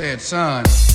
said, son.